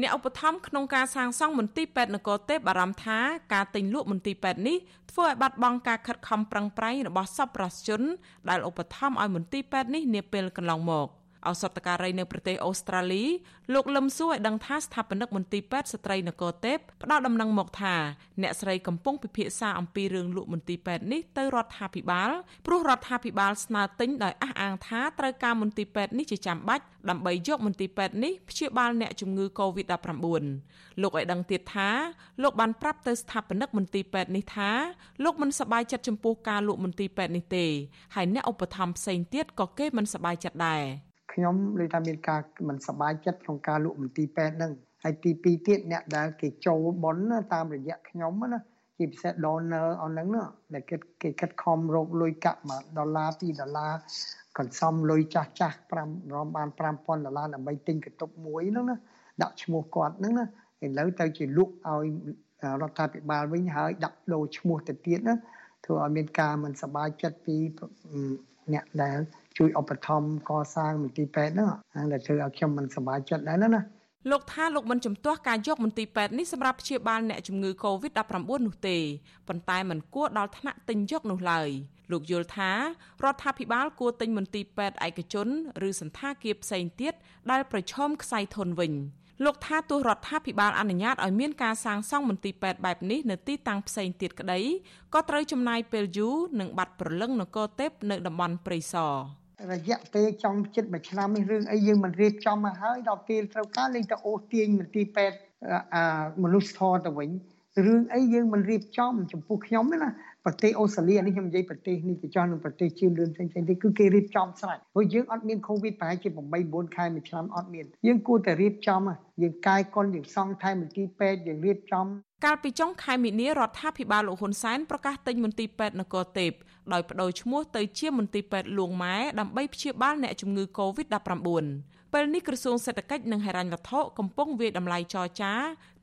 អ្នកឧបត្ថម្ភក្នុងការសាងសង់មន្ទីរពេទ្យនគរទេពបារម្ភថាការទិញលក់មន្ទីរពេទ្យនេះធ្វើឲ្យបាត់បង់ការខិតខំប្រឹងប្រែងរបស់សប្បុរសជនដែលឧបត្ថម្ភឲ្យមន្ទីរពេទ្យនេះនាពេលកន្លងមក។ ឱសថការីនៅប្រទេសអូស្ត្រាលីលោកលឹមសួរឲ្យដឹងថាស្ថាបនិកមន្ទីរពេទ្យស្ត្រីនគរទេពផ្ដល់ដំណឹងមកថាអ្នកស្រីកំពុងពិភាក្សាអំពីរឿងលក់មន្ទីរពេទ្យនេះទៅរដ្ឋាភិបាលព្រោះរដ្ឋាភិបាលស្នើទិញដោយអះអាងថាត្រូវការមន្ទីរពេទ្យនេះជាចាំបាច់ដើម្បីយកមន្ទីរពេទ្យនេះព្យាបាលអ្នកជំងឺ Covid-19 លោកឲ្យដឹងទៀតថាលោកបានប្រាប់ទៅស្ថាបនិកមន្ទីរពេទ្យនេះថាលោកមិនសប្បាយចិត្តចំពោះការលក់មន្ទីរពេទ្យនេះទេហើយអ្នកឧបត្ថម្ភផ្សេងទៀតក៏គេមិនសប្បាយចិត្តដែរ ខ្ញុំលើថាមានការមិនសប្បាយចិត្តក្នុងការលក់មន្ទីរពេទ្យហ្នឹងហើយទី2ទៀតអ្នកដែលគេចូលបនតាមរយៈខ្ញុំណាជាពិសេស donor អស់ហ្នឹងណាដែលគេគេខិតខំរកលុយកាក់1ដុល្លារ2ដុល្លារកន្សំលុយចាស់ចាស់5រំបាន5000ដុល្លារដើម្បីទិញកន្ទប់មួយហ្នឹងណាដាក់ឈ្មោះគាត់ហ្នឹងណាឥឡូវទៅជាលក់ឲ្យរដ្ឋាភិបាលវិញហើយដាក់ដូរឈ្មោះទៅទៀតណាធ្វើឲ្យមានការមិនសប្បាយចិត្តពីអ្នកដែល ជួយឧបត្ថម្ភកសាងមន្ទីរពេទ្យហ្នឹងហ្នឹងដែលធ្វើឲ្យខ្ញុំមិនសប្បាយចិត្តដែរណាលោកថាលោកមិនជំទាស់ការយកមន្ទីរពេទ្យនេះសម្រាប់ព្យាបាលអ្នកជំងឺ Covid-19 នោះទេប៉ុន្តែមិនគួរដល់ថ្នាក់ទិញយកនោះឡើយលោកយល់ថារដ្ឋាភិបាលគួរទិញមន្ទីរពេទ្យឯកជនឬសន្តាគារផ្សេងទៀតដែលប្រឈមខ្សែធនវិញលោកថាទោះរដ្ឋាភិបាលអនុញ្ញាតឲ្យមានការសាងសង់មន្ទីរពេទ្យបែបនេះនៅទីតាំងផ្សេងទៀតក្តីក៏ត្រូវចំណាយពេលយូរនិងបាត់ព្រលឹងនគរទេពនៅតំបន់ព្រៃសរ រយៈពេលចំជិតមួយឆ្នាំនេះរឿងអីយើងមិនរៀបចំមកហើយដល់ពេលត្រូវការលេងទៅអូសទាញមន្ទីរពេទ្យអាមនុស្សធម៌ទៅវិញ រឿងអីយើងមិនរៀបចំចំពោះខ្ញុំណាប្រទេសអូស្ត្រាលីនេះខ្ញុំនិយាយប្រទេសនេះទៅចោះនឹងប្រទេសជឿនលឿនផ្សេងៗទៀតគឺគេរៀបចំស្រេចព្រោះយើងអត់មានកូវីដប្រហែលជា8 9ខែមួយឆ្នាំអត់មានយើងគួរតែរៀបចំយើងកាយកុនយើងសង់ថែមន្ទីរពេទ្យយើងរៀបចំកាលពីចុងខែមីនារដ្ឋាភិបាលលោកហ៊ុនសែនប្រកាសទិញមន្ទីរពេទ្យនគរទេពដោយបដូរឈ្មោះទៅជាមន្ទីរពេទ្យលួងម៉ែដើម្បីព្យាបាលអ្នកជំងឺ Covid-19 ពេលនេះក្រសួងសេដ្ឋកិច្ចនិងហិរញ្ញវត្ថុកំពុងវាយតម្លៃចរចា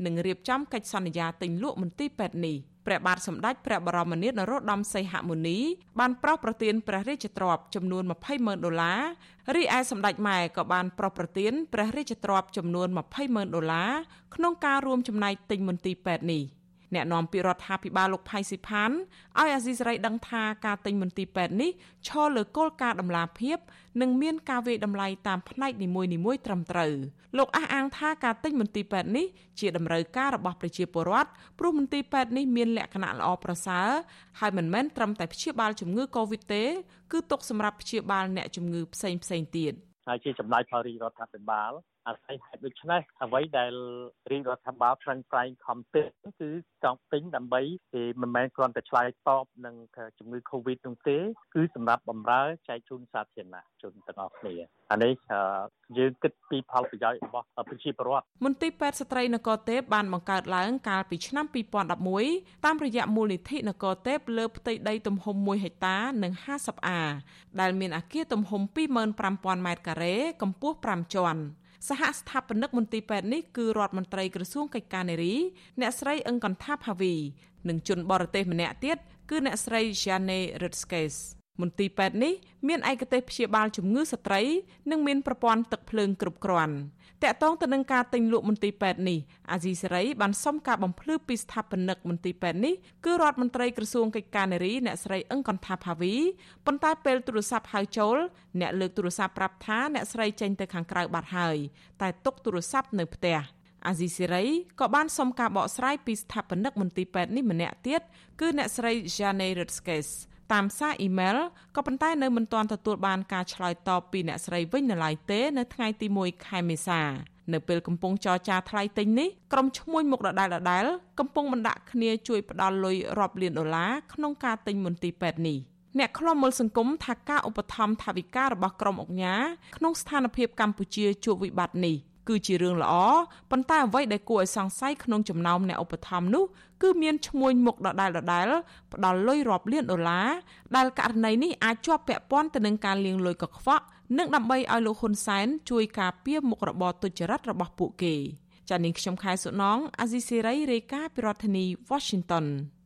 និងរៀបចំកិច្ចសន្យាទិញលក់មន្ទីរពេទ្យនេះព្រះបាទសម្ដេចព្រះបរមនាថនរោត្តមសីហមុនីបានប្រោសប្រទានព្រះរាជទ្រព្យចំនួន200,000ដុល្លាររីឯសម្ដេចម៉ែក៏បានប្រោសប្រទានព្រះរាជទ្រព្យចំនួន200,000ដុល្លារក្នុងការរួមចំណែកទិញមន្ទីរពេទ្យនេះ។ អ្នកនាំពាក្យរដ្ឋាភិបាលលោកផៃស៊ីផានឲ្យអាស៊ីសេរីដឹងថាការទិញមន្ទីរពេទ្យនេះឈរលើគោលការណ៍ដំណាភាព និងមានការវាយតម្លៃតាមផ្នែកនីមួយៗត្រឹមត្រូវលោកអះអាងថាការទិញមន្ទីរពេទ្យនេះជាតម្រូវការរបស់ប្រជាពលរដ្ឋព្រោះមន្ទីរពេទ្យនេះមានលក្ខណៈល្អប្រសើរហើយមិនមែនត្រឹមតែព្យាបាលជំងឺ Covid ទេគឺទុកសម្រាប់ព្យាបាលអ្នកជំងឺផ្សេងផ្សេងទៀតហើយជាចំណាយផលរដ្ឋាភិបាលអាស្រ័យហេតុដូច្នេះអ្វីដែលរាជរដ្ឋាភិបាលប្រឹងប្រែងខំទិញគឺចង់ទិញដើម្បីមិនមែនគ្រាន់តែឆ្លើយតបនឹងជំងឺ Covid នោះទេ គឺសម្រាប់បម្រើចែកជូនសាធារណជនទាំងអស់គ្នាអានេះយើងគិតពីផលប្រយោជន៍របស់ប្រជាពលរដ្ឋមន្ទីរពេទ្យស្ត្រីនគរទេពបានបង្កើតឡើងកាលពីឆ្នាំ2011តាមរយៈមូលនិធិនគរទេពលើផ្ទៃដីទំហំ1ហិកតានិង50អាដែលមានអគារទំហំ25,000ម៉ែត្រការ៉េកម្ពស់5ជាន់ សហស្ថាបនិកមន្ទីរពេទ្យនេះគឺរដ្ឋមន្ត្រីក្រសួងកិច្ចការនារី អ្នកស្រីអឹងកន្ថាផាវី និងជនបរទេសម្នាក់ទៀតគឺអ្នកស្រី Jane Rodriguez មន្ទីរពេទ្យនេះមានឯកទេសព្យាបាលជំងឺស្ត្រី និងមានប្រព័ន្ធទឹកភ្លើងគ្រប់គ្រាន់តកតងទៅនឹងការទិញលក់មន្ទីរពេទ្យនេះអាស៊ីសេរីបានសុំការបំភ្លឺពីស្ថាបនិកមន្ទីរពេទ្យនេះគឺរដ្ឋមន្ត្រីក្រសួងកិច្ចការនារីអ្នកស្រីអឹងកន្ថាផាវីប៉ុន្តែពេលទូរស័ព្ទហៅចូលអ្នកលើកទូរស័ព្ទប្រាប់ថាអ្នកស្រីចេញទៅខាងក្រៅបាត់ហើយតែទុកទូរស័ព្ទនៅផ្ទះអាស៊ីសេរីក៏បានសុំការបកស្រាយពីស្ថាបនិកមន្ទីរពេទ្យនេះម្នាក់ទៀតគឺអ្នកស្រី Jane Rodriguez តាមសារអ៊ីមែលក៏ប៉ុន្តែនៅមិនទាន់ទទួលបានការឆ្លើយតបពីអ្នកស្រីវិញនៅឡើយទេ នៅថ្ងៃទី1ខែមេសានៅពេលកំពុងចរចាថ្លៃទិញនេះក្រុមឈ្មួញមុខដដែលដដែលកំពុងបណ្ដាក់គ្នាជួយផ្ដល់លុយរាប់លានដុល្លារក្នុងការទិញមន្ទីរពេទ្យនេះអ្នកខ្លំមើលសង្គមថាការឧបត្ថម្ភថវិការបស់ក្រុមអង្គការក្នុងស្ថានភាពកម្ពុជាជួបវិបត្តិនេះ គឺជារឿងល្អប៉ុន្តែអ្វីដែលគួរឲ្យសង្ស័យក្នុងចំណោមអ្នកឧបត្ថម្ភនោះគឺមានឈ្មោះមុខដដែលដដែលផ្ដល់លុយរាប់លានដុល្លារដែលករណីនេះអាចជាប់ពាក់ព័ន្ធទៅនឹងការលាងលុយកខ្វក់និងដើម្បីឲ្យលោកហ៊ុនសែនជួយការពារមុខរបរទុច្ចរិតរបស់ពួកគេចា៎នាងខ្ញុំខែសុណងអាស៊ីសេរីរាយការណ៍ពីរដ្ឋធានី Washington